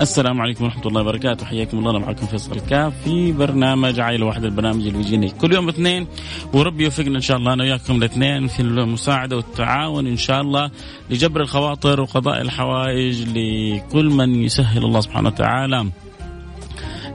السلام عليكم ورحمة الله وبركاته. حياكم الله. أنا معكم فيصل الكاف في برنامج عائلة واحدة البرنامج اللي بيجيني كل يوم اثنين وربي يوفقنا إن شاء الله. أنا وياكم الاثنين في المساعدة والتعاون إن شاء الله لجبر الخواطر وقضاء الحوائج لكل من يسهل الله سبحانه وتعالى.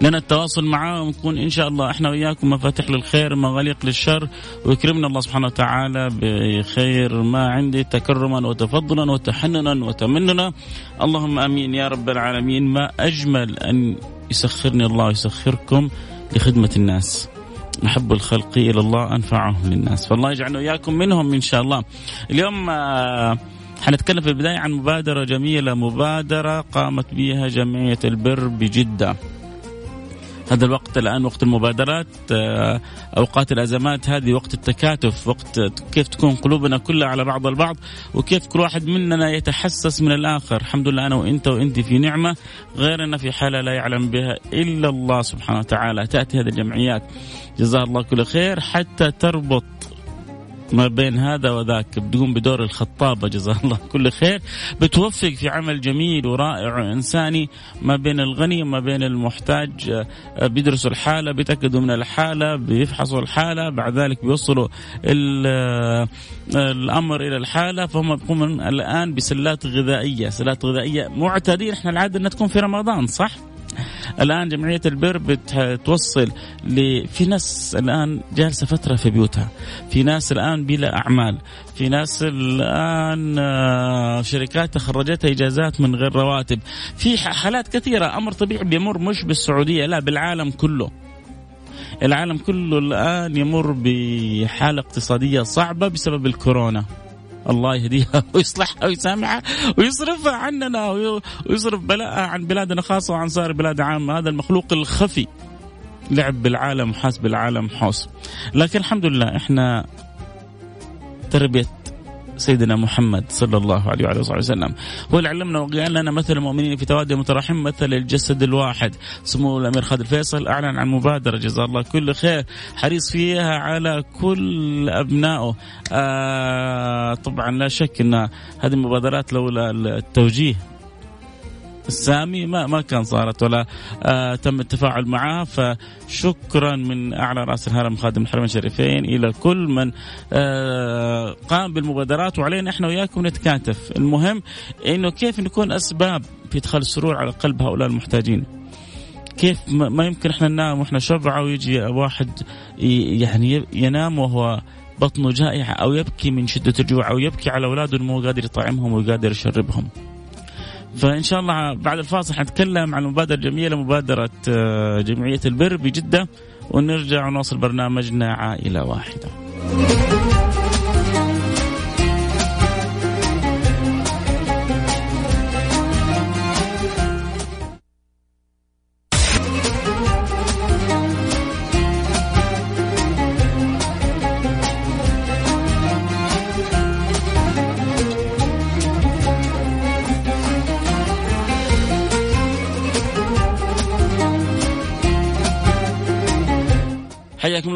لنا التواصل معاه ونكون إن شاء الله إحنا وياكم مفاتيح للخير مغاليق للشر ويكرمنا الله سبحانه وتعالى بخير ما عندي تكرما وتفضلا وتحننا وتمننا. اللهم آمين يا رب العالمين. ما أجمل أن يسخرني الله ويسخركم لخدمة الناس. أحب الخلق إلى الله أنفعهم للناس. فالله يجعلنا وإياكم منهم إن شاء الله. اليوم آه، حنتكلم في البداية عن مبادرة جميلة. مبادرة قامت بها جمعية البر بجدة. هذا الوقت الآن وقت المبادرات آه، أوقات الأزمات هذه وقت التكاتف وقت كيف تكون قلوبنا كلها على بعض البعض وكيف كل واحد مننا يتحسس من الآخر. الحمد لله أنا وإنت وانت في نعمة غيرنا في حالة لا يعلم بها إلا الله سبحانه وتعالى. تأتي هذه الجمعيات. جزاها الله كل خير حتى تربط ما بين هذا وذاك بتقوم بدور الخطابة جزاه الله كل خير. بتوفق في عمل جميل ورائع وإنساني ما بين الغني وما بين المحتاج. آه، بيدرسوا الحالة بيتأكدوا من الحالة بيفحصوا الحالة بعد ذلك بيوصلوا آه، الأمر إلى الحالة. فهم بيقومون الآن بسلات غذائية سلات غذائية معتادين إحنا العادة إنها تكون في رمضان صح؟ الآن جمعية البر بتوصل ل... في ناس الآن جالسة فترة في بيوتها. في ناس الآن بلا أعمال. في ناس الآن آه، شركات تخرجتها إجازات من غير رواتب. في حالات كثيرة. أمر طبيعي بيمر مش بالسعودية لا بالعالم كله. العالم كله الآن يمر بحالة اقتصادية صعبة بسبب الكورونا. الله يهديها ويصلحها ويسامحها ويصرفها عننا ويصرف بلاءها عن بلادنا خاصة وعن سائر بلاد عامة هذا المخلوق الخفي. لعب بالعالم وحاس بالعالم حوس. لكن الحمد لله إحنا تربية سيدنا محمد صلى الله عليه وعلى وصحبه وسلم. هو اللي علمنا وقال لنا مثل المؤمنين في توادي متراحم مثل الجسد الواحد. سمو الأمير خالد الفيصل أعلن عن مبادرة جزاه الله كل خير حريص فيها على كل أبنائه. آه طبعا لا شك إن هذه المبادرات لولا التوجيه السامي ما ما كان صارت ولا آه تم التفاعل معها فشكرا من أعلى رأس الهرم خادم الحرمين الشريفين إلى كل من آه قام بالمبادرات. وعلينا إحنا وياكم نتكاتف. المهم إنه كيف نكون أسباب في إدخال السرور على قلب هؤلاء المحتاجين؟ كيف ما يمكن إحنا ننام وإحنا شبعة ويجي واحد يعني ينام وهو بطنه جائع أو يبكي من شدة الجوع أو يبكي على أولاده إنه مو قادر يطعمهم وقادر يشربهم. فإن شاء الله بعد الفاصل حنتكلم عن مبادرة جميلة مبادرة آه، جمعية البر بجدة ونرجع ونواصل برنامجنا عائلة واحدة.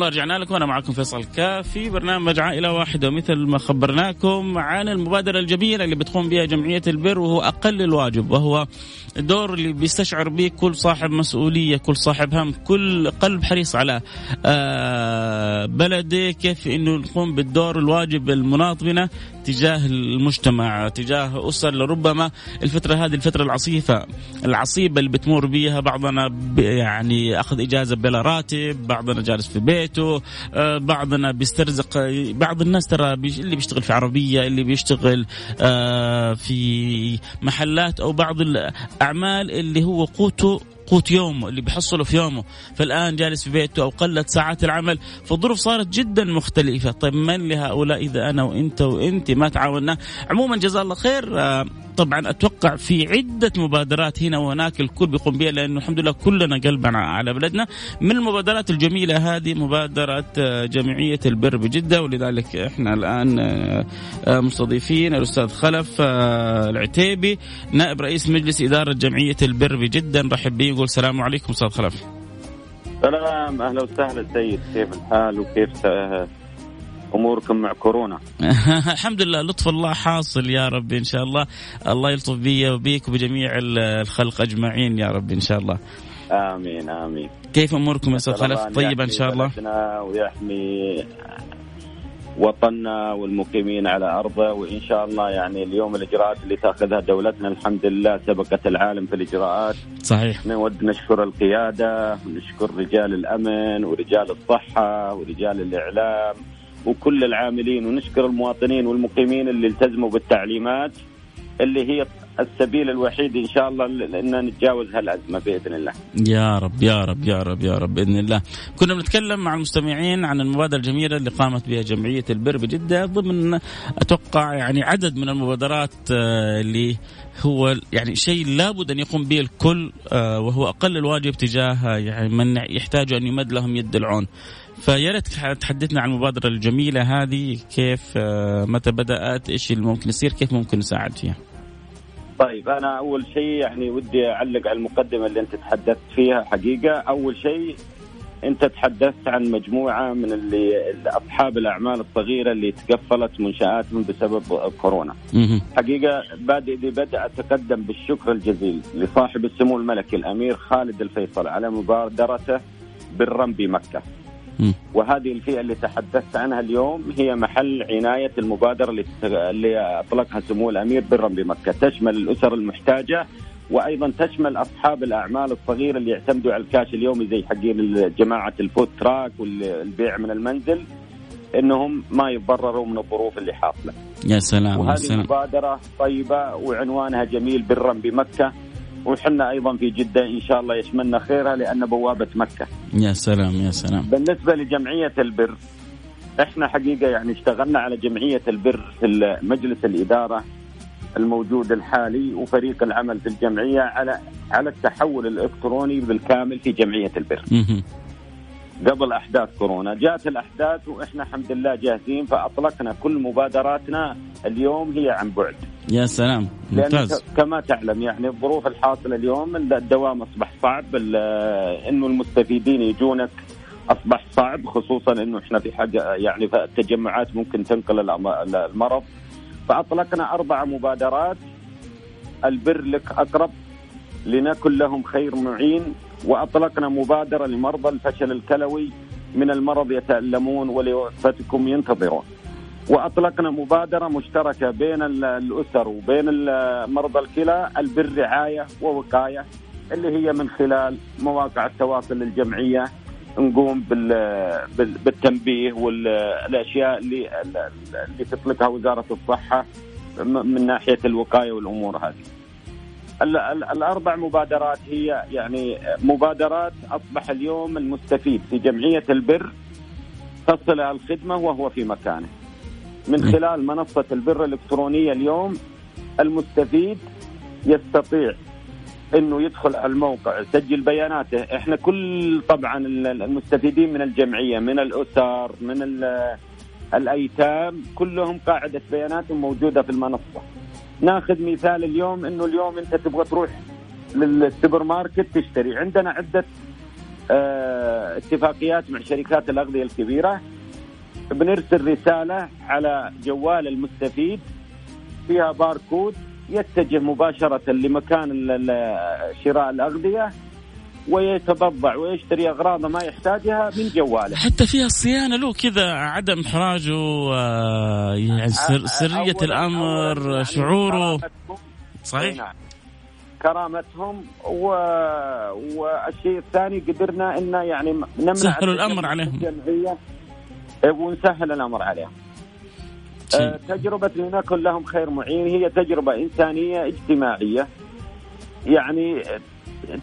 الله رجعنا لكم. أنا معكم فيصل كافي. برنامج عائلة واحدة. ومثل ما خبرناكم عن المبادرة الجميلة اللي بتقوم بها جمعية البر وهو أقل الواجب وهو الدور اللي بيستشعر به كل صاحب مسؤولية كل صاحب هم كل قلب حريص على آه، بلده. كيف إنه نقوم بالدور الواجب المناط بنا. تجاه المجتمع تجاه أسر لربما الفترة هذه الفترة العصيفة العصيبة اللي بتمر بيها بعضنا يعني أخذ إجازة بلا راتب بعضنا جالس في بيته آه، بعضنا بيسترزق بعض الناس ترى اللي بيشتغل في عربية اللي بيشتغل آه، في محلات أو بعض الأعمال اللي هو قوته قوت يومه اللي بيحصله في يومه. فالآن جالس في بيته أو قلت ساعات العمل فالظروف صارت جدا مختلفة. طيب من لهؤلاء إذا أنا وإنت وإنت ما تعاوننا؟ عموما جزاه الله خير آه طبعا أتوقع في عدة مبادرات هنا وهناك الكل بيقوم بها لأنه الحمد لله كلنا قلبنا على بلدنا من المبادرات الجميلة هذه مبادرة آه، جمعية البر بجدة ولذلك إحنا الآن آه، آه، مستضيفين الأستاذ خلف العتيبي نائب رئيس مجلس إدارة جمعية البر بجدة نرحب به يقول السلام عليكم أستاذ خلف. سلام أهلا وسهلا سيد كيف الحال وكيف أموركم مع كورونا. الحمد لله لطف الله حاصل يا رب إن شاء الله. الله يلطف بي وبيك وبجميع الخلق أجمعين يا رب إن شاء الله. آمين آمين. كيف أموركم يا أستاذ خلف؟ طيبه إن شاء الله. ويحمي وطننا والمقيمين على أرضه وإن شاء الله يعني اليوم الإجراءات اللي تأخذها دولتنا الحمد لله سبقت العالم في الإجراءات. صحيح. نود نشكر القيادة ونشكر رجال الأمن ورجال الصحة ورجال الإعلام وكل العاملين ونشكر المواطنين والمقيمين اللي التزموا بالتعليمات اللي هي السبيل الوحيد إن شاء الله ان نتجاوز هالأزمة بإذن الله. يا رب يا رب يا رب يا رب بإذن الله. كنا بنتكلم مع المستمعين عن المبادرة الجميلة اللي قامت بها جمعية البر بجدة ضمن أتوقع يعني عدد من المبادرات آه، اللي هو يعني شيء لابد أن يقوم به الكل آه، وهو أقل الواجب تجاه يعني من يحتاج أن يمد لهم يد العون. فيا ريت تحدثنا عن المبادرة الجميلة هذه كيف آه، متى بدأت إيش اللي ممكن يصير كيف ممكن نساعد فيها طيب أنا أول شيء يعني ودي أعلق على المقدمة اللي أنت تحدثت فيها حقيقة أول شيء أنت تحدثت عن مجموعة من اللي أصحاب الأعمال الصغيرة اللي تقفلت منشآتهم بسبب كورونا. حقيقة بادئ ببدء أتقدم بالشكر الجزيل لصاحب السمو الملكي الأمير خالد الفيصل على مبادرته برا بمكة. وهذه الفئه اللي تحدثت عنها اليوم هي محل عناية المبادرة اللي اللي أطلقها سمو الأمير برا بمكة تشمل الأسر المحتاجة وأيضا تشمل أصحاب الأعمال الصغيرة اللي يعتمدوا على الكاش اليومي زي حقين جماعة ال food truck والبيع من المنزل إنهم ما يتضرروا من الظروف اللي حاصلة. يا سلام وهذه يا سلام. مبادرة طيبة وعنوانها جميل برا بمكة وحنا أيضا في جدة إن شاء الله يشملنا خيرها لأن بوابة مكة. يا سلام يا سلام. بالنسبة لجمعية البر إحنا حقيقة يعني اشتغلنا على جمعية البر في مجلس الإدارة الموجود الحالي وفريق العمل في الجمعية على على التحول الإلكتروني بالكامل في جمعية البر. قبل أحداث كورونا، جاءت الأحداث وإحنا الحمد لله جاهزين فأطلقنا كل مبادراتنا. اليوم هي عن بعد. يا سلام. ممتاز. كما تعلم يعني الظروف الحاصلة اليوم الدوام أصبح صعب إنه المستفيدين يجونك أصبح صعب خصوصا إنه إحنا في حاجة يعني التجمعات ممكن تنقل المرض. فأطلقنا أربع مبادرات. البر لك أقرب لنكن لهم خير معين. وأطلقنا مبادرة لمرضى الفشل الكلوي من المرض يتألمون ولوقفتكم ينتظرون. وأطلقنا مبادرة مشتركة بين الأسر وبين مرضى الكلى البر رعايه ووقاية اللي هي من خلال مواقع التواصل الجمعية نقوم بالتنبيه والأشياء اللي اللي تطلقها وزارة الصحة من ناحية الوقاية والأمور هذه. الأربع مبادرات هي يعني مبادرات أصبح اليوم المستفيد في جمعية البر تصل الخدمة وهو في مكانه. من خلال منصة البر الإلكترونية اليوم المستفيد يستطيع إنه يدخل على الموقع يسجل بياناته. إحنا كل طبعا المستفيدين من الجمعية من الأسر من الأيتام كلهم قاعدة بياناتهم موجودة في المنصة. ناخذ مثال اليوم إنه اليوم أنت تبغى تروح للسوبر ماركت تشتري. عندنا عدة آه اتفاقيات مع شركات الأغذية الكبيرة. بنرسل رسالة على جوال المستفيد. فيها باركود يتجه مباشرة لمكان شراء الأغذية. ويتبضع ويشتري أغراضه ما يحتاجها من جواله. حتى فيها صيانة له كذا عدم إحراجه يعني سر سرية الأمر شعوره. صحيح. نعم. كرامتهم و... والشيء الثاني قدرنا إنه يعني نمنع سهلوا الأمر عليهم. ونسهل الأمر عليهم. تجربة لنكن لهم خير معين هي تجربة إنسانية اجتماعية. يعني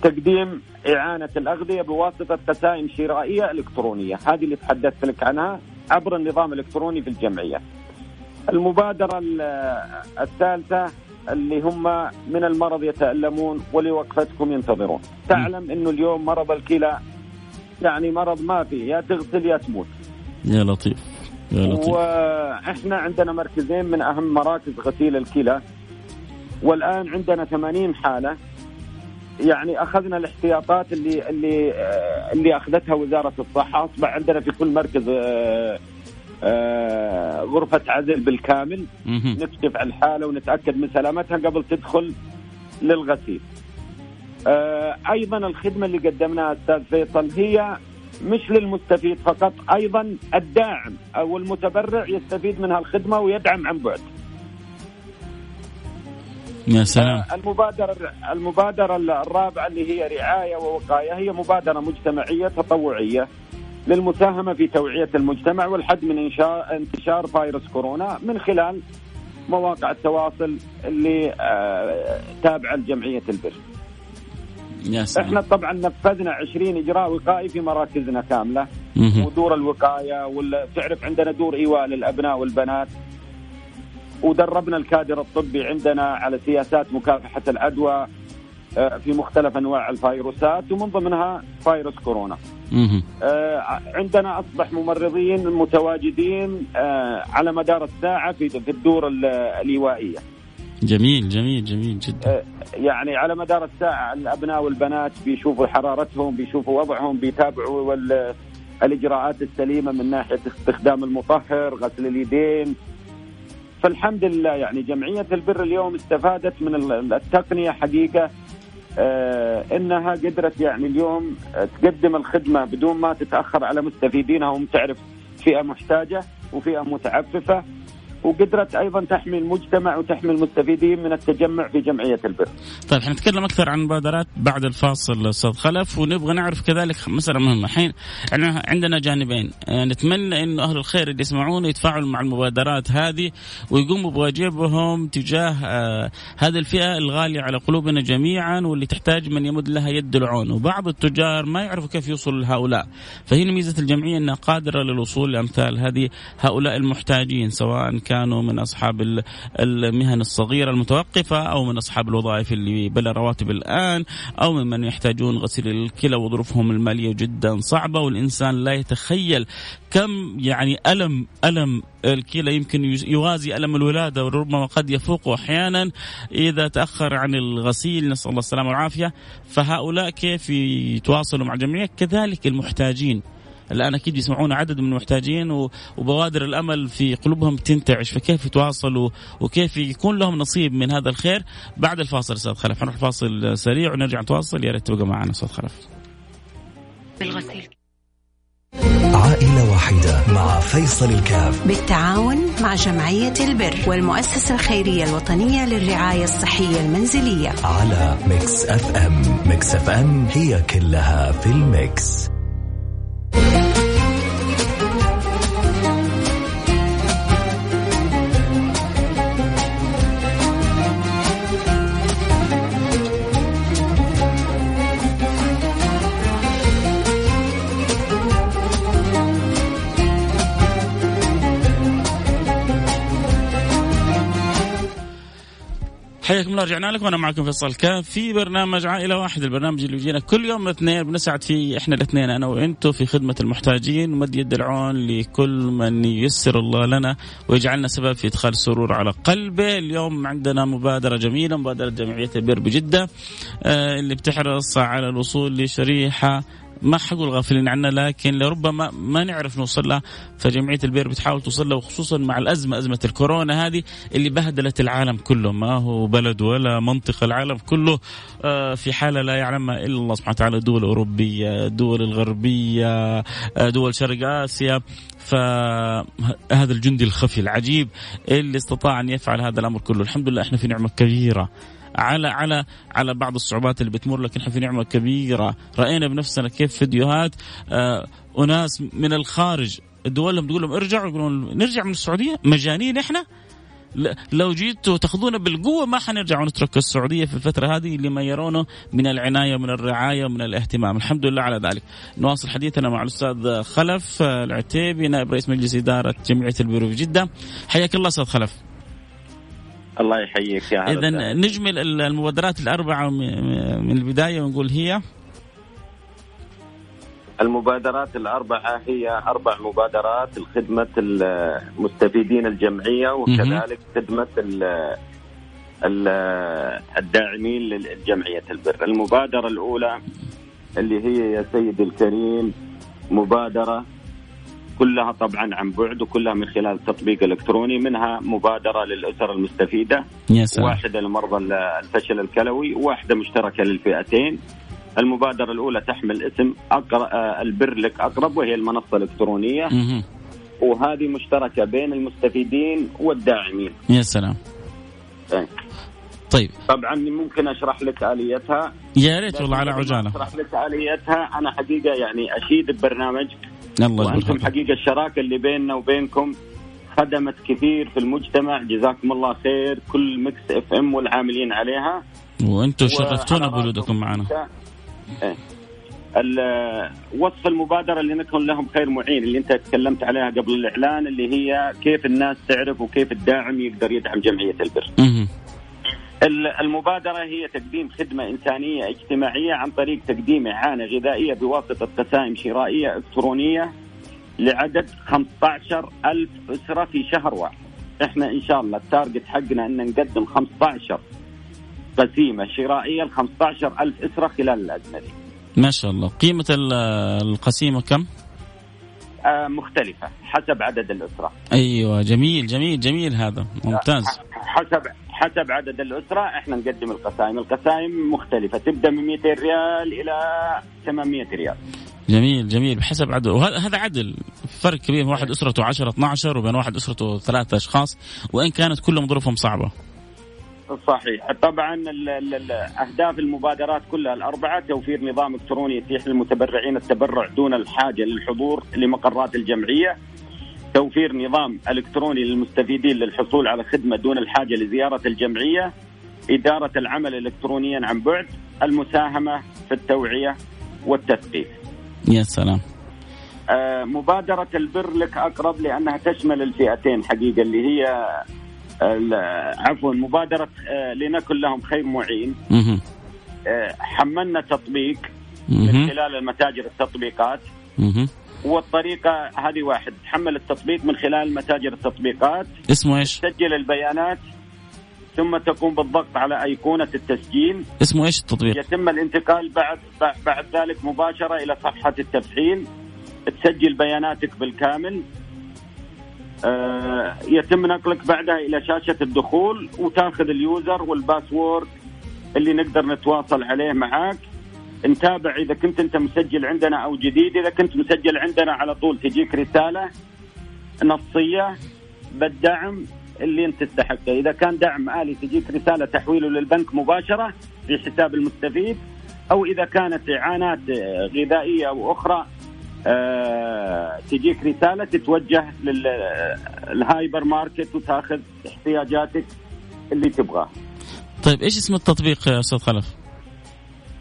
تقديم إعانة الأغذية بواسطة قسائم شرائية إلكترونية. هذه اللي تحدثت لك عنها عبر النظام الإلكتروني في الجمعية. المبادرة الثالثة اللي هم من المرض يتألمون ولوقفتكم ينتظرون. تعلم أنه اليوم مرض الكلى يعني مرض ما فيه يا تغسل يا تموت. يا لطيف يا لطيف. وإحنا عندنا مركزين من أهم مراكز غسيل الكلى. والآن عندنا 80 حالة. يعني أخذنا الاحتياطات اللي اللي آه، اللي أخذتها وزارة الصحة أصبح عندنا في كل مركز آه، آه، غرفة عزل بالكامل. نكشف على الحاله ونتأكد من سلامتها قبل تدخل للغسيل. أيضا الخدمة اللي قدمناها أستاذ فيصل هي مش للمستفيد فقط أيضا الداعم أو المتبرع يستفيد من هالخدمة ويدعم عن بعد. يا سلام آه، المبادرة المبادرة الرابعة اللي هي رعاية ووقاية هي مبادرة مجتمعية تطوعية للمساهمة في توعية المجتمع والحد من انشاء انتشار فيروس كورونا من خلال مواقع التواصل اللي آه، تابعة لجمعية البر. يا سلام إحنا طبعا نفذنا 20 إجراء وقائي في مراكزنا كاملة. ودور الوقاية ولا تعرف عندنا دور إيواء للأبناء والبنات ودربنا الكادر الطبي عندنا على سياسات مكافحة العدوى آه، في مختلف أنواع الفيروسات ومن ضمنها فيروس كورونا. آه، عندنا أصبح ممرضين متواجدين آه، على مدار الساعة في الدور ال- الايوائيه. جميل جميل جميل جدا يعني على مدار الساعة الأبناء والبنات بيشوفوا حرارتهم بيشوفوا وضعهم بيتابعوا وال- الإجراءات السليمة من ناحية استخدام المطهر غسل اليدين فالحمد لله يعني جمعية البر اليوم استفادت من ال- التقنية حقيقة آه إنها قدرت يعني اليوم آه، تقدم الخدمة بدون ما تتأخر على مستفيدينها وهم تعرف فئة محتاجة وفئة متعففة. وقدرت أيضا تحمي المجتمع وتحمي المستفيدين من التجمع في جمعية البر. طيب حنتكلم أكثر عن مبادرات بعد الفاصل أستاذ خلف ونبغى نعرف كذلك مسألة مهمة. الحين عندنا جانبين. آه، نتمنى انه أهل الخير اللي يسمعونا يتفاعلوا مع المبادرات هذه ويقوموا بواجبهم تجاه آه، هذه الفئة الغالية على قلوبنا جميعا واللي تحتاج من يمد لها يد العون. وبعض التجار ما يعرفوا كيف يوصلوا لهؤلاء. فهنا ميزة الجمعية إنها قادرة للوصول لأمثال هذه هؤلاء المحتاجين سواء كانوا من أصحاب ال- المهن الصغيرة المتوقفة أو من أصحاب الوظائف اللي بلا رواتب الآن أو ممن يحتاجون غسيل الكلى وظروفهم المالية جدا صعبة والإنسان لا يتخيل كم يعني الم ألم الكلى يمكن يوازي ألم الولادة وربما قد يفوقه أحيانا. إذا تأخر عن الغسيل نسأل الله السلامة والعافية. فهؤلاء كيف يتواصلوا مع الجمعيه كذلك المحتاجين. الآن أكيد يسمعون عدد من المحتاجين وبوادر الأمل في قلوبهم تنتعش فكيف يتواصلوا وكيف يكون لهم نصيب من هذا الخير؟ بعد الفاصل أستاذ خلف. نروح فاصل سريع ونرجع نتواصل. يا ريت تبقى معنا أستاذ خلف. بالغسيل. عائلة واحدة مع فيصل الكاف. بالتعاون مع جمعية البر والمؤسسة الخيرية الوطنية للرعاية الصحية المنزلية. على Mix FM. Mix FM هي كلها في ال mix. Thank you. حياكم الله رجعنا لكم. وأنا معكم فيصل كاف في برنامج عائلة واحد البرنامج اللي بيجينا كل يوم اثنين بنسعد فيه إحنا الاثنين أنا وأنتم في خدمة المحتاجين. ومد يد العون لكل من ييسر الله لنا ويجعلنا سبب في إدخال السرور على قلبه. اليوم عندنا مبادرة جميلة مبادرة جمعية البر بجدة آه اللي بتحرص على الوصول لشريحة ما حقول غافلين عنها لكن لربما ما نعرف نوصل لها فجمعية البير بتحاول توصل لها وخصوصا مع الأزمة أزمة الكورونا هذه اللي بهدلت العالم كله. ما هو بلد ولا منطقة العالم كله آه، في حالة لا يعلمها إلا الله سبحانه وتعالى. دول أوروبية دول الغربية آه، دول شرق آسيا. فهذا الجندي الخفي العجيب اللي استطاع أن يفعل هذا الأمر كله. الحمد لله إحنا في نعمة كبيرة. على على على بعض الصعوبات اللي بتمر لكن إحنا في نعمة كبيرة رأينا بنفسنا كيف فيديوهات آه أناس من الخارج دولهم تقول لهم ارجعوا يقولون نرجع من السعودية مجانين إحنا لو جيتوا تأخذونا بالقوة ما حنرجع ونترك السعودية في الفترة هذه لما يرونه من العناية ومن الرعاية ومن الاهتمام، الحمد لله على ذلك. نواصل حديثنا مع الأستاذ خلف آه، العتيبي نائب رئيس مجلس إدارة جمعية البيرو في جدة. حياك الله أستاذ خلف. الله يحييك يا اذا نجمل المبادرات الأربعة من البداية ونقول هي؟ المبادرات الأربعة هي أربع مبادرات لخدمة المستفيدين الجمعية وكذلك خدمة الداعمين للجمعية البر. المبادرة الأولى اللي هي يا سيدي الكريم مبادرة كلها طبعا عن بعد وكلها من خلال تطبيق إلكتروني منها مبادرة للأسر المستفيدة يا سلام. واحدة لمرضى الفشل الكلوي وواحده مشتركة للفئتين. المبادرة الأولى تحمل اسم أقرأ آه، البر لك أقرب وهي المنصة الإلكترونية. وهذه مشتركة بين المستفيدين والداعمين. يا سلام. طيب. طيب. طبعا ممكن أشرح لك آليتها. يا ريت والله على عجالة. أشرح لك آليتها أنا حقيقة يعني أشيد ببرنامج الله وأنتم حقيقة الشراكة اللي بيننا وبينكم خدمت كثير في المجتمع. جزاكم الله خير. كل Mix FM والعاملين عليها. وأنتم شرفتونا بوجودكم معنا. إيه. وصف المبادرة اللي نكون لهم خير معين اللي أنت تكلمت عليها قبل الإعلان اللي هي كيف الناس تعرف وكيف الداعم يقدر يدعم جمعية البر. المبادرة هي تقديم خدمة إنسانية اجتماعية عن طريق تقديم إعانة غذائية بواسطة قسائم شرائية إلكترونية لعدد 15 ألف أسرة في شهر واحد. إحنا إن شاء الله التارجت حقنا أن نقدم 15 قسيمة شرائية ل 15 ألف أسرة خلال الأزمة دي. ما شاء الله. قيمة القسيمة كم؟ آه مختلفة حسب عدد الأسرة. أيوة جميل جميل جميل هذا. ممتاز. حسب حسب عدد الأسرة إحنا نقدم القسائم. القسائم مختلفة. تبدأ من 200 ريال إلى 800 ريال. جميل جميل. بحسب عدد. وهذا عدل. فرق كبير واحد أسرته 10 12 وبين واحد أسرته ثلاثة أشخاص. وإن كانت كلهم ظروفهم صعبة. صحيح. طبعا أهداف المبادرات كلها الأربعة. توفير نظام إلكتروني يتيح للمتبرعين التبرع دون الحاجة للحضور لمقرات الجمعية. توفير نظام إلكتروني للمستفيدين للحصول على خدمة دون الحاجة لزيارة الجمعية إدارة العمل الكترونيا عن بعد المساهمة في التوعية والتثقيف يا سلام. آه مبادرة البر لك أقرب لأنها تشمل الفئتين حقيقة اللي هي عفوا مبادرة آه لنكن لهم خير معين. آه حملنا تطبيق من خلال المتاجر التطبيقات. والطريقة هذه واحد تحمل التطبيق من خلال متاجر التطبيقات اسمه إيش؟ تسجل البيانات ثم تقوم بالضغط على أيقونة التسجيل اسمه إيش التطبيق؟ يتم الانتقال بعد بعد ذلك مباشرة إلى صفحة التفعيل تسجل بياناتك بالكامل آه يتم نقلك بعدها إلى شاشة الدخول وتاخذ ال user وال password اللي نقدر نتواصل عليه معاك نتابع إذا كنت أنت مسجل عندنا أو جديد إذا كنت مسجل عندنا على طول تجيك رسالة نصية بالدعم اللي أنت تستحقه إذا كان دعم آلي تجيك رسالة تحويله للبنك مباشرة في حساب المستفيد أو إذا كانت إعانات غذائية أو أخرى أه تجيك رسالة تتوجه للهايبر ماركت وتأخذ احتياجاتك اللي تبغاها. طيب إيش اسم التطبيق يا أستاذ خلف؟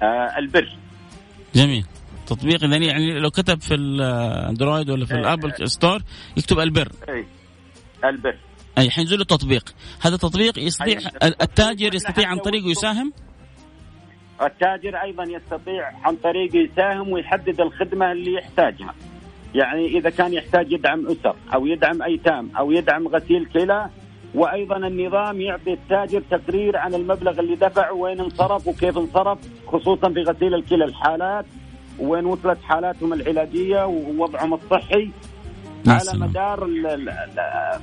آه البر. جميل. تطبيق يعني يعني لو كتب في ال Android ولا في إيه. ال Apple Store يكتب البر. اي البر. أي حينزل التطبيق. هذا تطبيق يستطيع التاجر يستطيع عن طريقه يساهم؟ التاجر أيضا يستطيع عن طريقه يساهم ويحدد الخدمة اللي يحتاجها. يعني إذا كان يحتاج يدعم أسر أو يدعم أيتام أو يدعم غسيل كلى وأيضا النظام يعطي التاجر تقرير عن المبلغ اللي دفع وين انصرف وكيف انصرف خصوصا في غسيل الكلى الحالات وين وصلت حالاتهم العلاجية ووضعهم الصحي على سلام. مدار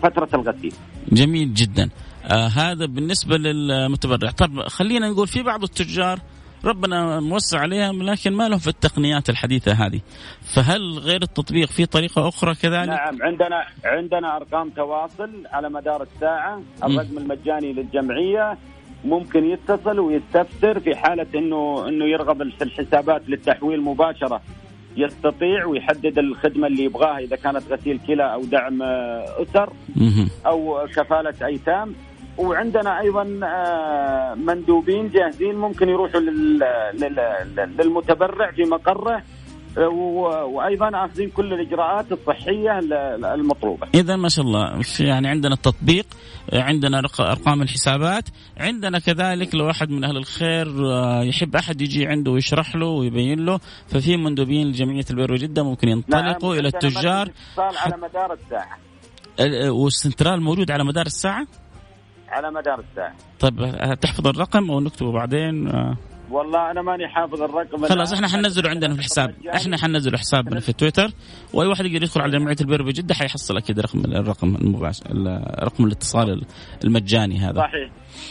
فترة الغسيل. جميل جدا. آه هذا بالنسبة للمتبرع، طب خلينا نقول في بعض التجار ربنا موسع عليهم لكن ما لهم في التقنيات الحديثة هذه. فهل غير التطبيق في طريقة أخرى كذلك؟ نعم عندنا عندنا أرقام تواصل على مدار الساعة الرقم المجاني للجمعية ممكن يتصل ويستفسر في حالة إنه إنه يرغب في الحسابات للتحويل مباشرة. يستطيع ويحدد الخدمة اللي يبغاها إذا كانت غسيل كلى أو دعم أسر أو كفالة أيتام. وعندنا أيضا آه، مندوبين جاهزين ممكن يروحوا للمتبرع في مقره وأيضا آخذين كل الإجراءات الصحية المطلوبة. اذا ما شاء الله يعني عندنا التطبيق عندنا أرقام الحسابات عندنا كذلك لو أحد من أهل الخير آه، يحب أحد يجي عنده ويشرح له ويبين له ففي مندوبين لجمعية البر وجدة ممكن ينطلقوا نعم إلى التجار على مدار الساعة والسنترال موجود على مدار الساعة؟ على مدار الساعة. طيب تحفظ الرقم أو نكتبه بعدين؟ آه. والله أنا ماني حافظ الرقم. خلاص إحنا حننزله عندنا في الحساب. إحنا حننزله حسابنا في تويتر. وأي واحد يقدر يدخل على جمعية البر بجدة حيحصل أكيد رقم الرقم المباشر رقم الاتصال المجاني هذا. صحيح.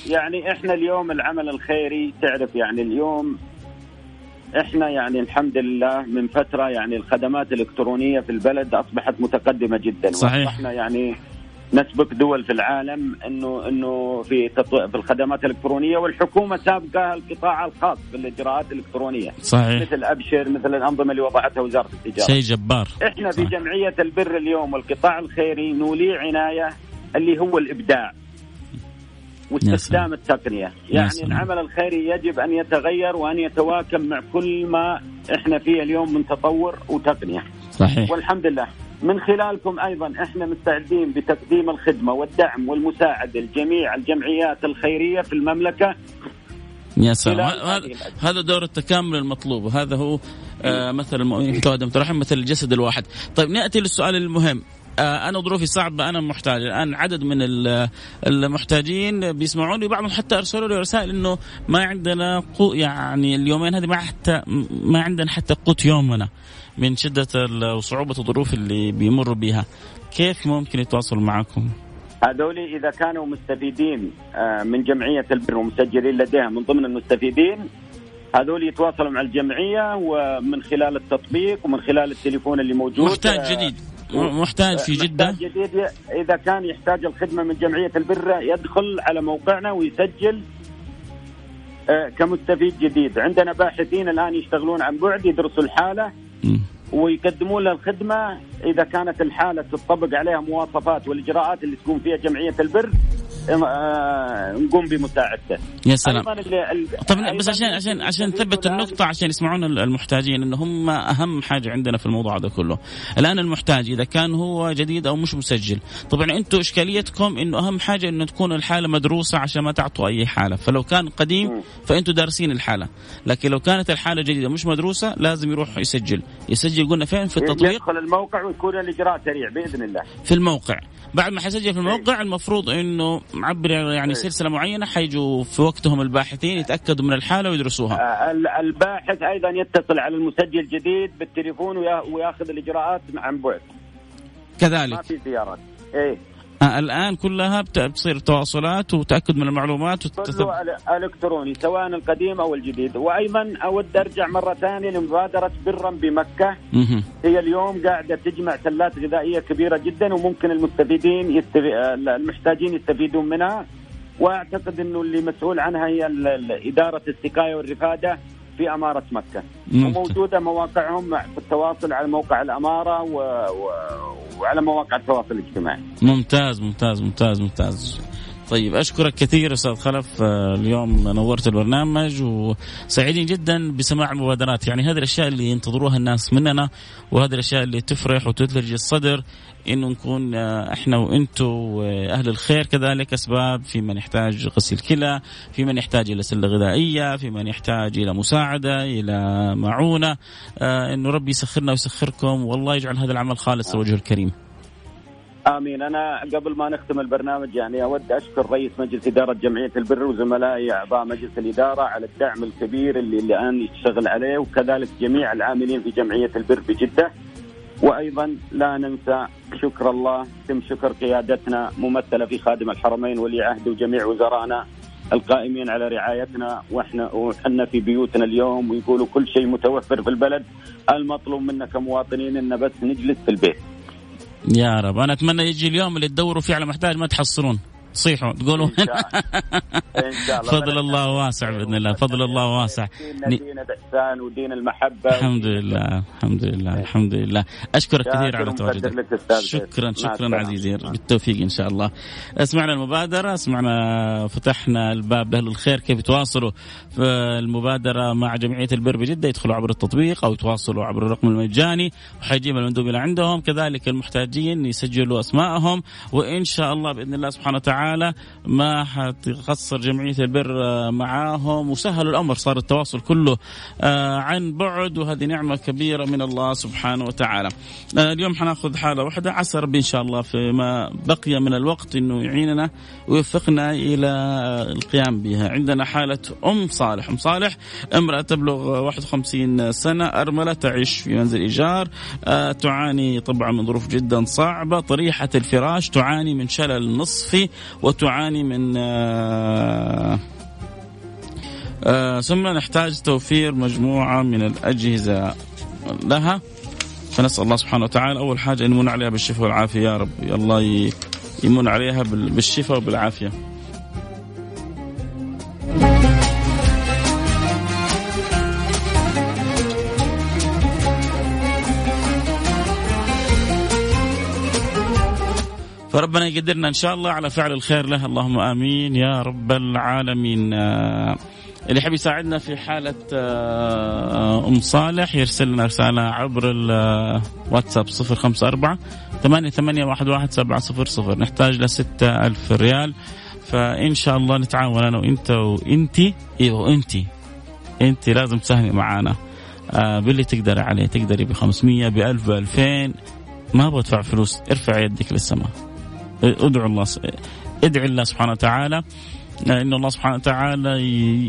يعني إحنا اليوم العمل الخيري تعرف يعني اليوم إحنا يعني الحمد لله من فترة يعني الخدمات الإلكترونية في البلد أصبحت متقدمة جدا. صحيح. إحنا يعني نسبق دول في العالم إنه إنه في تطو... في الخدمات الإلكترونية والحكومة سابقة القطاع الخاص في الإجراءات الإلكترونية. صحيح. مثل أبشر مثل الأنظمة اللي وضعتها وزارة التجارة. شيء جبار. إحنا. في جمعية البر اليوم والقطاع الخيري نولي عناية اللي هو الإبداع واستخدام التقنية. يعني العمل الخيري يجب أن يتغير وأن يتواكب مع كل ما إحنا فيه اليوم من تطور وتقنية. صحيح. والحمد لله. من خلالكم أيضا إحنا مستعدين بتقديم الخدمة والدعم والمساعدة لجميع الجمعيات الخيرية في المملكة. يا سلام. هذا دور التكامل المطلوب. وهذا هو آه مثل المؤمنين توادم ترحم مثل الجسد الواحد. طيب نأتي للسؤال المهم. آه أنا ظروفي صعبة أنا محتاج. الآن عدد من المحتاجين بيسمعوني بعضهم حتى أرسلوا لي رسائل إنه ما عندنا قو يعني اليومين هذه ما حتى ما عندنا حتى قوت يومنا. من شدة وصعوبة الظروف اللي بيمروا بها كيف ممكن يتواصلوا معكم؟ هذول إذا كانوا مستفيدين آه، من جمعية البر ومسجلين لديها من ضمن المستفيدين هذول يتواصلوا مع الجمعية ومن خلال التطبيق ومن خلال التليفون اللي موجود محتاج آه، جديد. محتاج في جدة. محتاج جديد. إذا كان يحتاج الخدمة من جمعية البر يدخل على موقعنا ويسجل آه، كمستفيد جديد. عندنا باحثين الآن يشتغلون عن بعد يدرسوا الحالة ويقدمون له الخدمة إذا كانت الحالة تطبق عليها مواصفات والإجراءات اللي تكون فيها جمعية البر. نقوم بمساعدته. يا سلام. طب بس عشان عشان عشان نثبت النقطة عشان يسمعون المحتاجين إنه هم أهم حاجة عندنا في الموضوع هذا كله. الآن المحتاج إذا كان هو جديد أو مش مسجل، طبعا أنتم إشكاليتكم إنه أهم حاجة إنه تكون الحالة مدروسة عشان ما تعطوا أي حالة، فلو كان قديم فانتم دارسين الحالة، لكن لو كانت الحالة جديدة مش مدروسة لازم يروح يسجل، يسجل قلنا فين في التطبيق؟ يدخل الموقع ويكون الإجراء سريع بإذن الله. في الموقع، بعد ما حيسجل في الموقع المفروض إنه معبر يعني إيه. سلسلة معينة حيجوا في وقتهم الباحثين يتأكدوا من الحالة ويدرسوها. آه، الباحث أيضا يتصل على المسجل الجديد بالتليفون وياخذ الإجراءات عن بعد. كذلك. ما في زيارات. إيه آه الآن كلها بتصير تواصلات وتأكد من المعلومات وتتب... الكتروني سواء القديم أو الجديد. وأيضا أود أرجع مرة ثانية لمبادرة برا بمكة. هي اليوم قاعدة تجمع سلات غذائية كبيرة جدا وممكن المستفيدين يستف... المحتاجين يستفيدون منها. وأعتقد إنه اللي مسؤول عنها هي إدارة السقايه والرفادة في أمارة مكة. وموجودة مواقعهم في التواصل على موقع الأمارة و... و... وعلى مواقع التواصل الاجتماعي. ممتاز ممتاز ممتاز ممتاز. طيب أشكرك كثير أستاذ خلف آه، اليوم نورت البرنامج وسعيدين جدا بسماع المبادرات يعني هذه الأشياء اللي ينتظروها الناس مننا وهذه الأشياء اللي تفرح وتثلج الصدر انه نكون آه، إحنا وأنتم واهل الخير كذلك أسباب في من يحتاج غسيل كلى، في من يحتاج إلى سلة غذائية، في من يحتاج إلى مساعدة، إلى معونة، آه إنه ربي يسخرنا ويسخركم والله يجعل هذا العمل خالص لوجهه الكريم. آمين. أنا قبل ما نختم البرنامج يعني أود أشكر رئيس مجلس إدارة جمعية البر وزملائي أعضاء مجلس الإدارة على الدعم الكبير اللي الآن يشتغل عليه وكذلك جميع العاملين في جمعية البر بجدة. وأيضا لا ننسى شكر الله تم شكر قيادتنا ممثلة في خادم الحرمين ولي عهد وجميع وزرائنا القائمين على رعايتنا. وإحنا وحنا في بيوتنا اليوم ويقولوا كل شيء متوفر في البلد المطلوب منا كمواطنين إن بس نجلس في البيت. يا رب أنا أتمنى يجي اليوم اللي تدوروا فيه على محتاج ما تحصلون. صيحوا تقولوا. إن شاء الله. فضل الله واسع بإذن الله فضل الله واسع. دين الإحسان ودين المحبة. الحمد لله الحمد لله الحمد لله. أشكرك كثير على تواجدك. شكرا شكرا. عزيزي بالتوفيق إن شاء الله. سمعنا المبادرة سمعنا فتحنا الباب لأهل الخير كيف يتواصلوا في المبادرة مع جمعية البر بجدة؟ يدخلوا عبر التطبيق أو يتواصلوا عبر الرقم المجاني. وحيجيب المندوب إلى عندهم. كذلك المحتاجين يسجلوا اسمائهم وإن شاء الله بإذن الله سبحانه وتعالى ما حتقصر جمعية البر آه، معاهم. وسهلوا الأمر صار التواصل كله آه، عن بعد. وهذه نعمة كبيرة من الله سبحانه وتعالى. آه، اليوم حناخذ حالة واحدة عسى ربي إن شاء الله فيما بقي من الوقت إنه يعيننا ويوفقنا إلى القيام بها. عندنا حالة أم صالح، أم صالح امرأة تبلغ 51 سنة أرملة تعيش في منزل إيجار. آه، تعاني طبعا من ظروف جدا صعبة، طريحة الفراش تعاني من شلل نصفي. وتعاني من آه، آه، ثم نحتاج توفير مجموعة من الأجهزة لها. فنسأل الله سبحانه وتعالى أول حاجة أن يمن عليها بالشفاء والعافية يا رب. الله يمن عليها بال- بالشفاء وبالعافية. فربنا يقدرنا إن شاء الله على فعل الخير له. اللهم آمين يا رب العالمين. آه، اللي يحب يساعدنا في حالة آه، أم صالح يرسل لنا رسالة عبر الواتساب خمسة أربعة ثمانية ثمانية واحد واحد سبعة صفر صفر. نحتاج لستة ألف ريال. فإن شاء الله نتعاون أنا وإنت وإنتي. إيوه وإنتي. أنت لازم تساهمي معانا. آه باللي تقدري عليه. تقدري ب 500 ب 1000 ب 2000 ما أبغى أدفع فلوس. ارفع يدك للسماء. ادعو الله ادعي الله سبحانه وتعالى. إن الله سبحانه وتعالى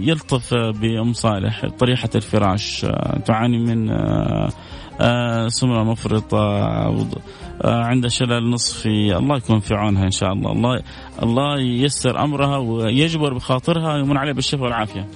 يلطف بأم صالح طريحة الفراش آه، تعاني من آه، آه، سمنة مفرطة عندها شلل نصفي. الله يكون في عونها إن شاء الله. الله الله ييسر أمرها ويجبر بخاطرها ويمن عليها بالشفاء والعافية.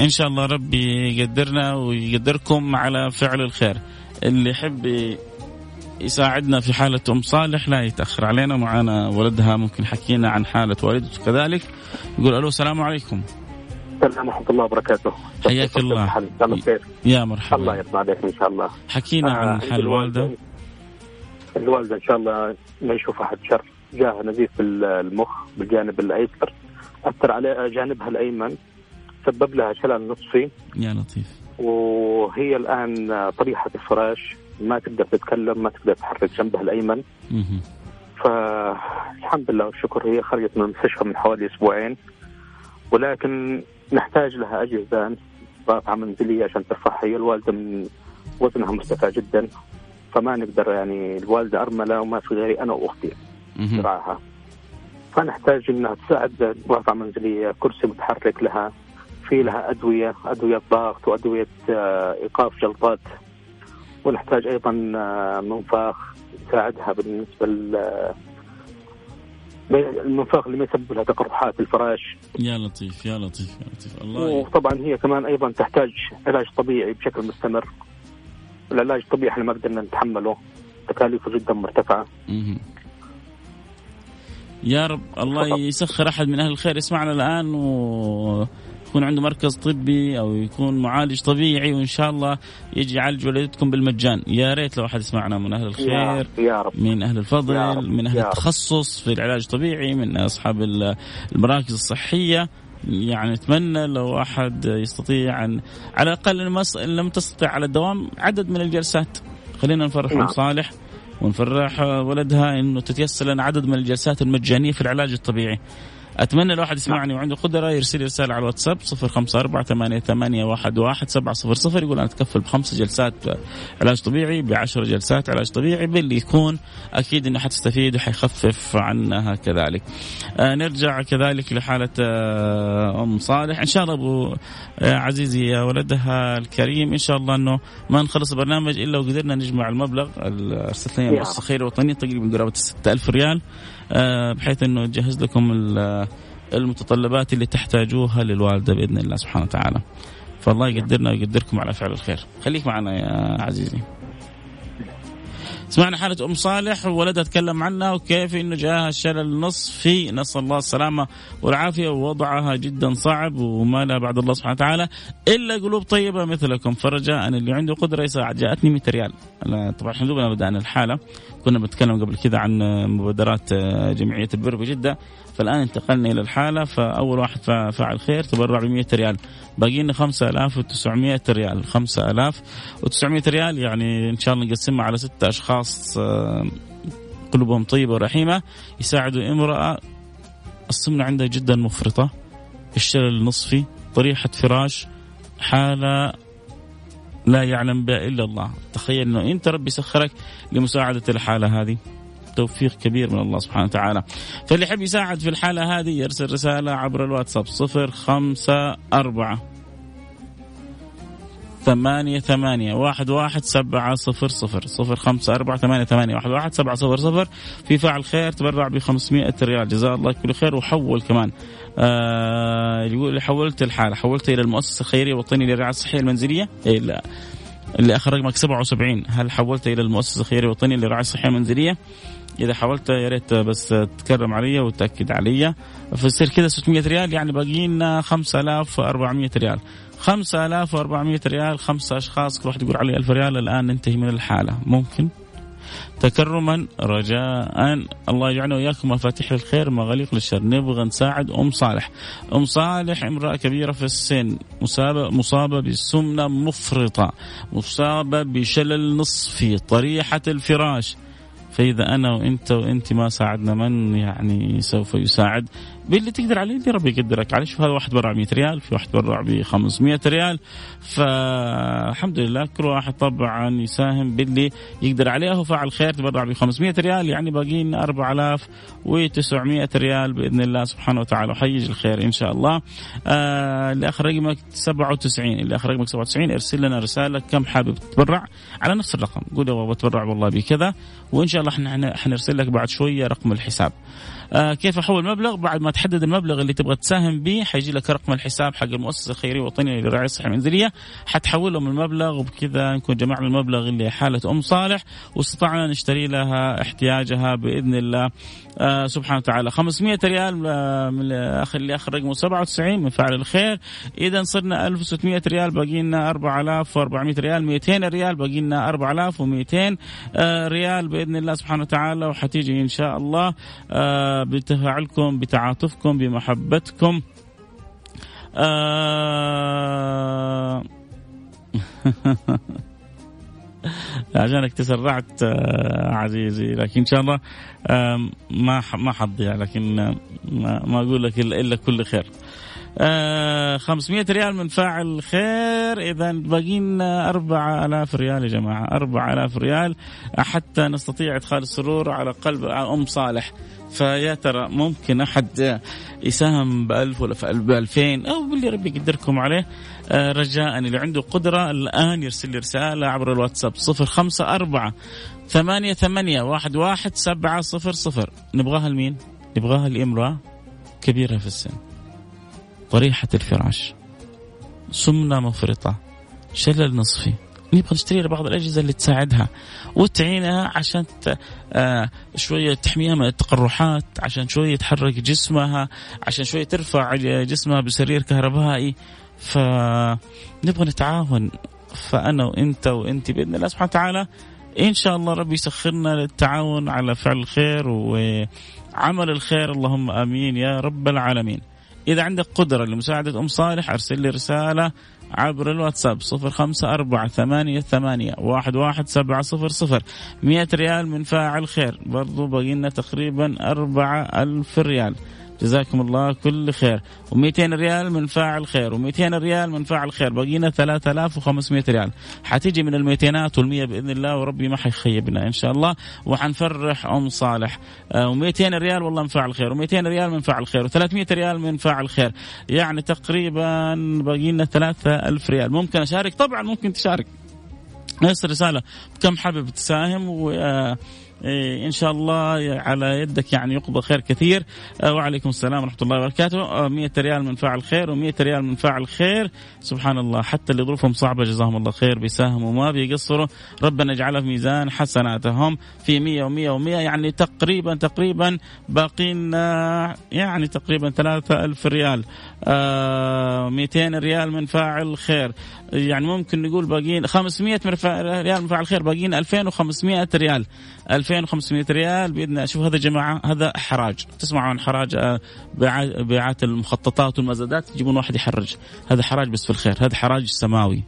فإن شاء الله ربي يقدرنا ويقدركم على فعل الخير. اللي يحب يساعدنا في حالة أم صالح لا يتأخر. علينا معنا ولدها ممكن حكينا عن حالة والدته كذلك. يقول ألو السلام عليكم. السلام ورحمة الله وبركاته. حياك الله. الله يا الله مرحبا. يرضى عليك إن شاء الله. حكينا آه، عن حال الوالدة. الوالدة إن شاء الله ما يشوف أحد شر. جاها نزيف المخ بالجانب الأيسر. أثر على جانبها الأيمن. سبب لها شلل نصفي يا لطيف. وهي الآن طريحة الفراش ما تقدر تتكلم ما تقدر تحرك جنبها الأيمن. مهم. فالحمد لله والشكر هي خرجت من المستشفى من حوالي أسبوعين. ولكن نحتاج لها أجهزة رافعة منزلية عشان ترفعها. هي الوالدة من وزنها مرتفع جدا فما نقدر يعني الوالدة أرملة وما في غيري أنا وأختي مهم. تراعها فنحتاج إنها تساعد رافعه منزلية كرسي متحرك لها. في لها أدوية أدوية ضغط وأدوية آه، إيقاف جلطات ونحتاج أيضا آه، منفاخ يساعدها بالنسبة لل- المنفاخ اللي ما يسبب لها تقرحات في الفراش. يا لطيف يا لطيف يا لطيف. الله وطبعا هي كمان أيضا تحتاج علاج طبيعي بشكل مستمر. العلاج الطبيعي إحنا ما قدرنا نتحمله. تكاليفه جدا مرتفعة. مهم. يا رب الله. يسخر أحد من أهل الخير. يسمعنا الآن ويكون عنده مركز طبي أو يكون معالج طبيعي وإن شاء الله يجي يعالج والدتكم بالمجان يا ريت لو أحد يسمعنا من أهل يا الخير يا رب من أهل يا الفضل رب، من أهل يا رب. التخصص في العلاج الطبيعي من أصحاب ال- المراكز الصحية يعني أتمنى لو أحد يستطيع ان على الأقل إن لم تستطع على الدوام عدد من الجلسات خلينا نفرح ام نعم. صالح ونفرح ولدها إنه تتيسر لنا عدد من الجلسات المجانية في العلاج الطبيعي. أتمنى لو احد يسمعني وعنده قدرة يرسل لي رسالة على الواتساب 0548811700 يقول أنا أتكفل بخمس جلسات علاج طبيعي بعشر جلسات علاج طبيعي باللي يكون أكيد إنه حتستفيد وحيخفف عنها كذلك. آه نرجع كذلك لحالة آه أم صالح. إن شاء الله أبو آه عزيزي يا ولدها الكريم إن شاء الله إنه ما نخلص البرنامج إلا وقدرنا نجمع المبلغ ال- أرسلت لنا يا. مؤسسه خيريه وطنيه تقريبا قرابة 6000 ريال. بحيث إنه تجهز لكم ال- المتطلبات اللي تحتاجوها للوالدة بإذن الله سبحانه وتعالى. فالله يقدرنا ويقدركم على فعل الخير. خليك معنا يا عزيزي. سمعنا حالة أم صالح وولدها تكلم عنها وكيف أنه جاءها الشلل النصفي نسأل الله السلامة والعافية ووضعها جدا صعب وما لها بعد الله سبحانه وتعالى إلا قلوب طيبة مثلكم. فرجاء اللي عنده قدرة يساعد جاءتني 100 ريال. طبعا إحنا دوبنا بدأنا الحالة. كنا بنتكلم قبل كذا عن مبادرات جمعية البر بجدة. فالآن انتقلنا إلى الحالة فأول واحد فاعل خير تبرع ب 100 ريال. باقي لنا 5900 ريال. 5900 ريال يعني إن شاء الله نقسمها على ستة أشخاص آه، قلوبهم طيبة ورحيمة. يساعدوا امرأة السمنة عندها جدا مفرطة. الشلل النصفي طريحة فراش حالة لا يعلم بها إلا الله. تخيل أنه أنت ربي سخرك لمساعدة الحالة هذه. توفيق كبير من الله سبحانه وتعالى. فاللي يحب يساعد في الحالة هذه يرسل رسالة عبر الواتساب صفر خمسة أربعة ثمانية ثمانية واحد واحد سبعة صفر صفر صفر خمسة أربعة ثمانية ثمانية واحد واحد سبعة صفر صفر. في فاعل خير تبرع بخمسمائة ريال. جزاه الله كل خير وحول كمان. آه يقول حولت الحالة حولت إلى المؤسسة الخيرية الوطنية للرعاية الصحية المنزلية. إلى اللي اخر رقمك 77 هل حولت إلى المؤسسة الخيرية الوطنيه للرعاية الصحية المنزلية؟ إذا حاولت يا ريت بس تكرم علي وتأكد علي. فيصير كذا 600 ريال يعني باقي لنا 5400 ريال. 5400 ريال خمسة أشخاص كل واحد يقول علي 1000 ريال الآن ننتهي من الحالة. ممكن؟ تكرما رجاء. الله يجعلنا وإياكم مفاتيح للخير مغاليق للشر. نبغى نساعد أم صالح. أم صالح امرأة كبيرة في السن مصابه مصابة بسمنة مفرطة مصابة بشلل نصفي طريحة الفراش. فاذا أنا وإنت وإنت ما ساعدنا من يعني سوف يساعد؟ باللي تقدر عليه اللي ربي يقدرك عليه. شوف هذا واحد برع 100 ريال في واحد برع ب 500 ريال. فالحمد لله كل واحد طبعا يساهم باللي يقدر عليه. هو فاعل خير تبرع ب 500 ريال يعني باقي لنا 4900 ريال بإذن الله سبحانه وتعالى. وحيجي الخير إن شاء الله. آه اللي آخر رقمك 97 اللي آخر رقمك 97 ارسل لنا رسالة. كم حابب تتبرع على نفس الرقم. قول أبغى اتبرع والله بكذا. وإن شاء الله إحنا حنرسل لك بعد شوية رقم الحساب. كيف احول مبلغ بعد ما تحدد المبلغ اللي تبغى تساهم به حيجي لك رقم الحساب حق المؤسسة الخيرية الوطنيه للرعاية الصحية المنزليه حتحول لهم المبلغ وبكذا نكون جمعنا المبلغ اللي حالة أم صالح واستطعنا نشتري لها احتياجها بإذن الله. آه سبحانه وتعالى. 500 ريال آه من الاخ اللي اخر رقمه 97 من فاعل الخير. إذا صرنا 1600 ريال باقي لنا 4400 ريال. 200 ريال باقي لنا 4200 آه ريال بإذن الله سبحانه وتعالى. وحتيجي إن شاء الله آه بتفاعلكم بتعاطفكم بمحبتكم. آه عشانك تسرعت آه عزيزي لكن إن شاء الله آه ما ما حضيع لكن ما, ما أقول لك الا كل خير. آه 500 ريال من فاعل خير. إذا باقي لنا 4000 ريال يا جماعة 4000 ريال. حتى نستطيع إدخال السرور على قلب أم صالح. فيا ترى ممكن أحد يساهم ب 1000 ولا ب 2000 أو باللي ربي يقدركم عليه. آه رجاء اللي عنده قدرة الآن يرسل لي رسالة عبر الواتساب 054 ثمانية ثمانية واحد واحد سبعة صفر صفر. نبغاها لمين؟ نبغاها لإمرأة كبيرة في السن. طريحة الفراش. سمنة مفرطة. شلل نصفي. نبغى نشتري بعض الأجهزة اللي تساعدها. وتعينها عشان آه شوية تحميها من التقرحات عشان شوية تحرك جسمها عشان شوية ترفع جسمها بسرير كهربائي. فنبغى نتعاون. فأنا وأنت وأنت بإذن الله سبحانه وتعالى إن شاء الله ربي يسخرنا للتعاون على فعل الخير وعمل الخير. اللهم آمين يا رب العالمين. إذا عندك قدرة لمساعدة أم صالح أرسل لي رسالة عبر الواتساب صفر خمسة أربعة ثمانية ثمانية واحد واحد سبعة صفر صفر. مئة ريال من فاعل خير برضو بقينا تقريبا أربعة ألف ريال. جزاكم الله كل خير. و200 ريال من فاعل خير. و200 ريال من فاعل خير. بقينا 3500 ريال. حتيجي من الميتينات والمية بإذن الله وربي ما حيخيبنا إن شاء الله. وحنفرح أم صالح. و200 ريال والله من فاعل خير. و200 ريال من فاعل خير. و300 ريال من فاعل خير. يعني تقريبا بقينا 3000 ريال. ممكن أشارك؟ طبعا ممكن تشارك. نفس رسالة كم حابب تساهم؟ و إيه إن شاء الله على يدك يعني يقضى خير كثير. آه وعليكم السلام ورحمة الله وبركاته. آه 100 ريال من فاعل خير و100 ريال من فاعل خير. سبحان الله حتى اللي ظروفهم صعبة جزاهم الله خير بيساهموا ما بيقصروا. ربنا يجعلها في ميزان حسناتهم في 100 و100 و100 يعني تقريبا تقريبا باقين يعني تقريبا 3000 ريال. آه 200 ريال من فاعل خير. يعني ممكن نقول باقيين 500 من ريال من فاعل خير باقيين 2500 ريال. 2500 ريال بإذن الله. شوف هذا يا جماعة هذا حراج. تسمعوا عن حراج آه، بيعات المخططات والمزادات يجيبون واحد يحرج. هذا حراج بس في الخير. هذا حراج سماوي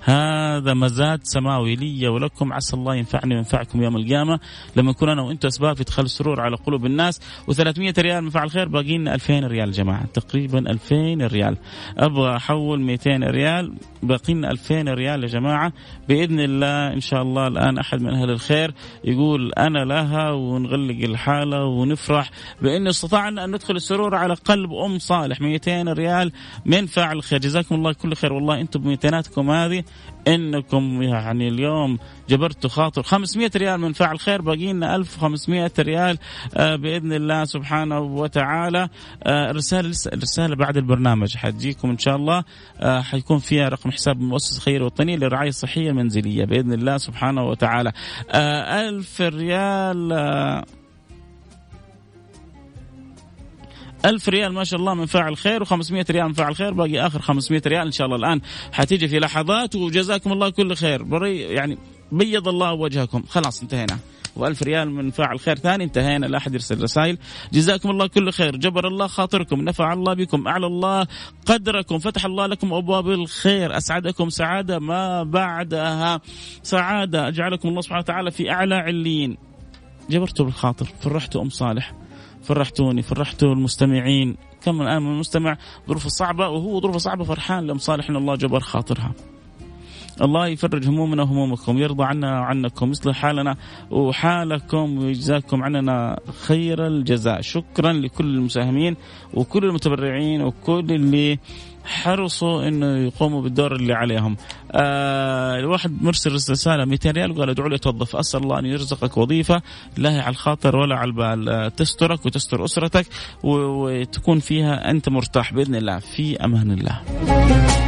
هذا مزاد سماوي لي ولكم. عسى الله ينفعني وينفعكم يوم القيامة. لما نكون أنا وأنتم أسباب في إدخال السرور على قلوب الناس. و300 ريال من فعل خير باقي لنا 2000 ريال جماعة. تقريبا 2000 ريال. أبغى أحول 200 ريال باقي لنا 2000 ريال يا جماعة. بإذن الله إن شاء الله الآن أحد من أهل الخير يقول أنا لها ونغلق الحالة ونفرح بان استطعنا أن ندخل السرور على قلب أم صالح. 200 ريال من فاعل الخير جزاكم الله كل خير. والله أنتم بميتيناتكم هذه إنكم يعني اليوم جبرتوا خاطر 500 ريال من فاعل خير باقي لنا 1500 ريال آه بإذن الله سبحانه وتعالى. آه رساله رساله بعد البرنامج حتجيكم إن شاء الله. آه حيكون فيها رقم حساب المؤسسه الخيريه الوطنيه للرعايه الصحيه المنزليه بإذن الله سبحانه وتعالى. آه 1000 ريال ألف ريال ما شاء الله من فاعل خير و500 ريال من فاعل خير باقي آخر 500 ريال. إن شاء الله الآن حتيجي في لحظات وجزاكم الله كل خير. بري يعني بيض الله وجهكم. خلاص انتهينا. و1000 ريال من فاعل خير ثاني انتهينا. لا أحد يرسل رسائل. جزاكم الله كل خير. جبر الله خاطركم نفع الله بكم أعلى الله قدركم فتح الله لكم أبواب الخير أسعدكم سعادة ما بعدها. سعادة أجعلكم الله سبحانه وتعالى في أعلى عليين. جبرتوا بالخاطر فرحتوا أم صالح. فرحتوني فرحتوا المستمعين. كم الآن من المستمع ظروفه صعبة وهو ظروفه صعبة فرحان لم صالح إن الله جبر خاطرها. الله يفرج همومنا وهمومكم يرضى عنا وعنكم يصلح حالنا وحالكم ويجزاكم عننا خير الجزاء. شكرا لكل المساهمين وكل المتبرعين وكل اللي حرصوا إنه يقوموا بالدور اللي عليهم. آه الواحد مرسل رسالة 200 ريال وقال ادعوا لي اتوظف أسأل الله أن يرزقك وظيفة لا هي على الخاطر ولا على البال آه تسترك وتستر أسرتك وتكون فيها أنت مرتاح بإذن الله في أمان الله.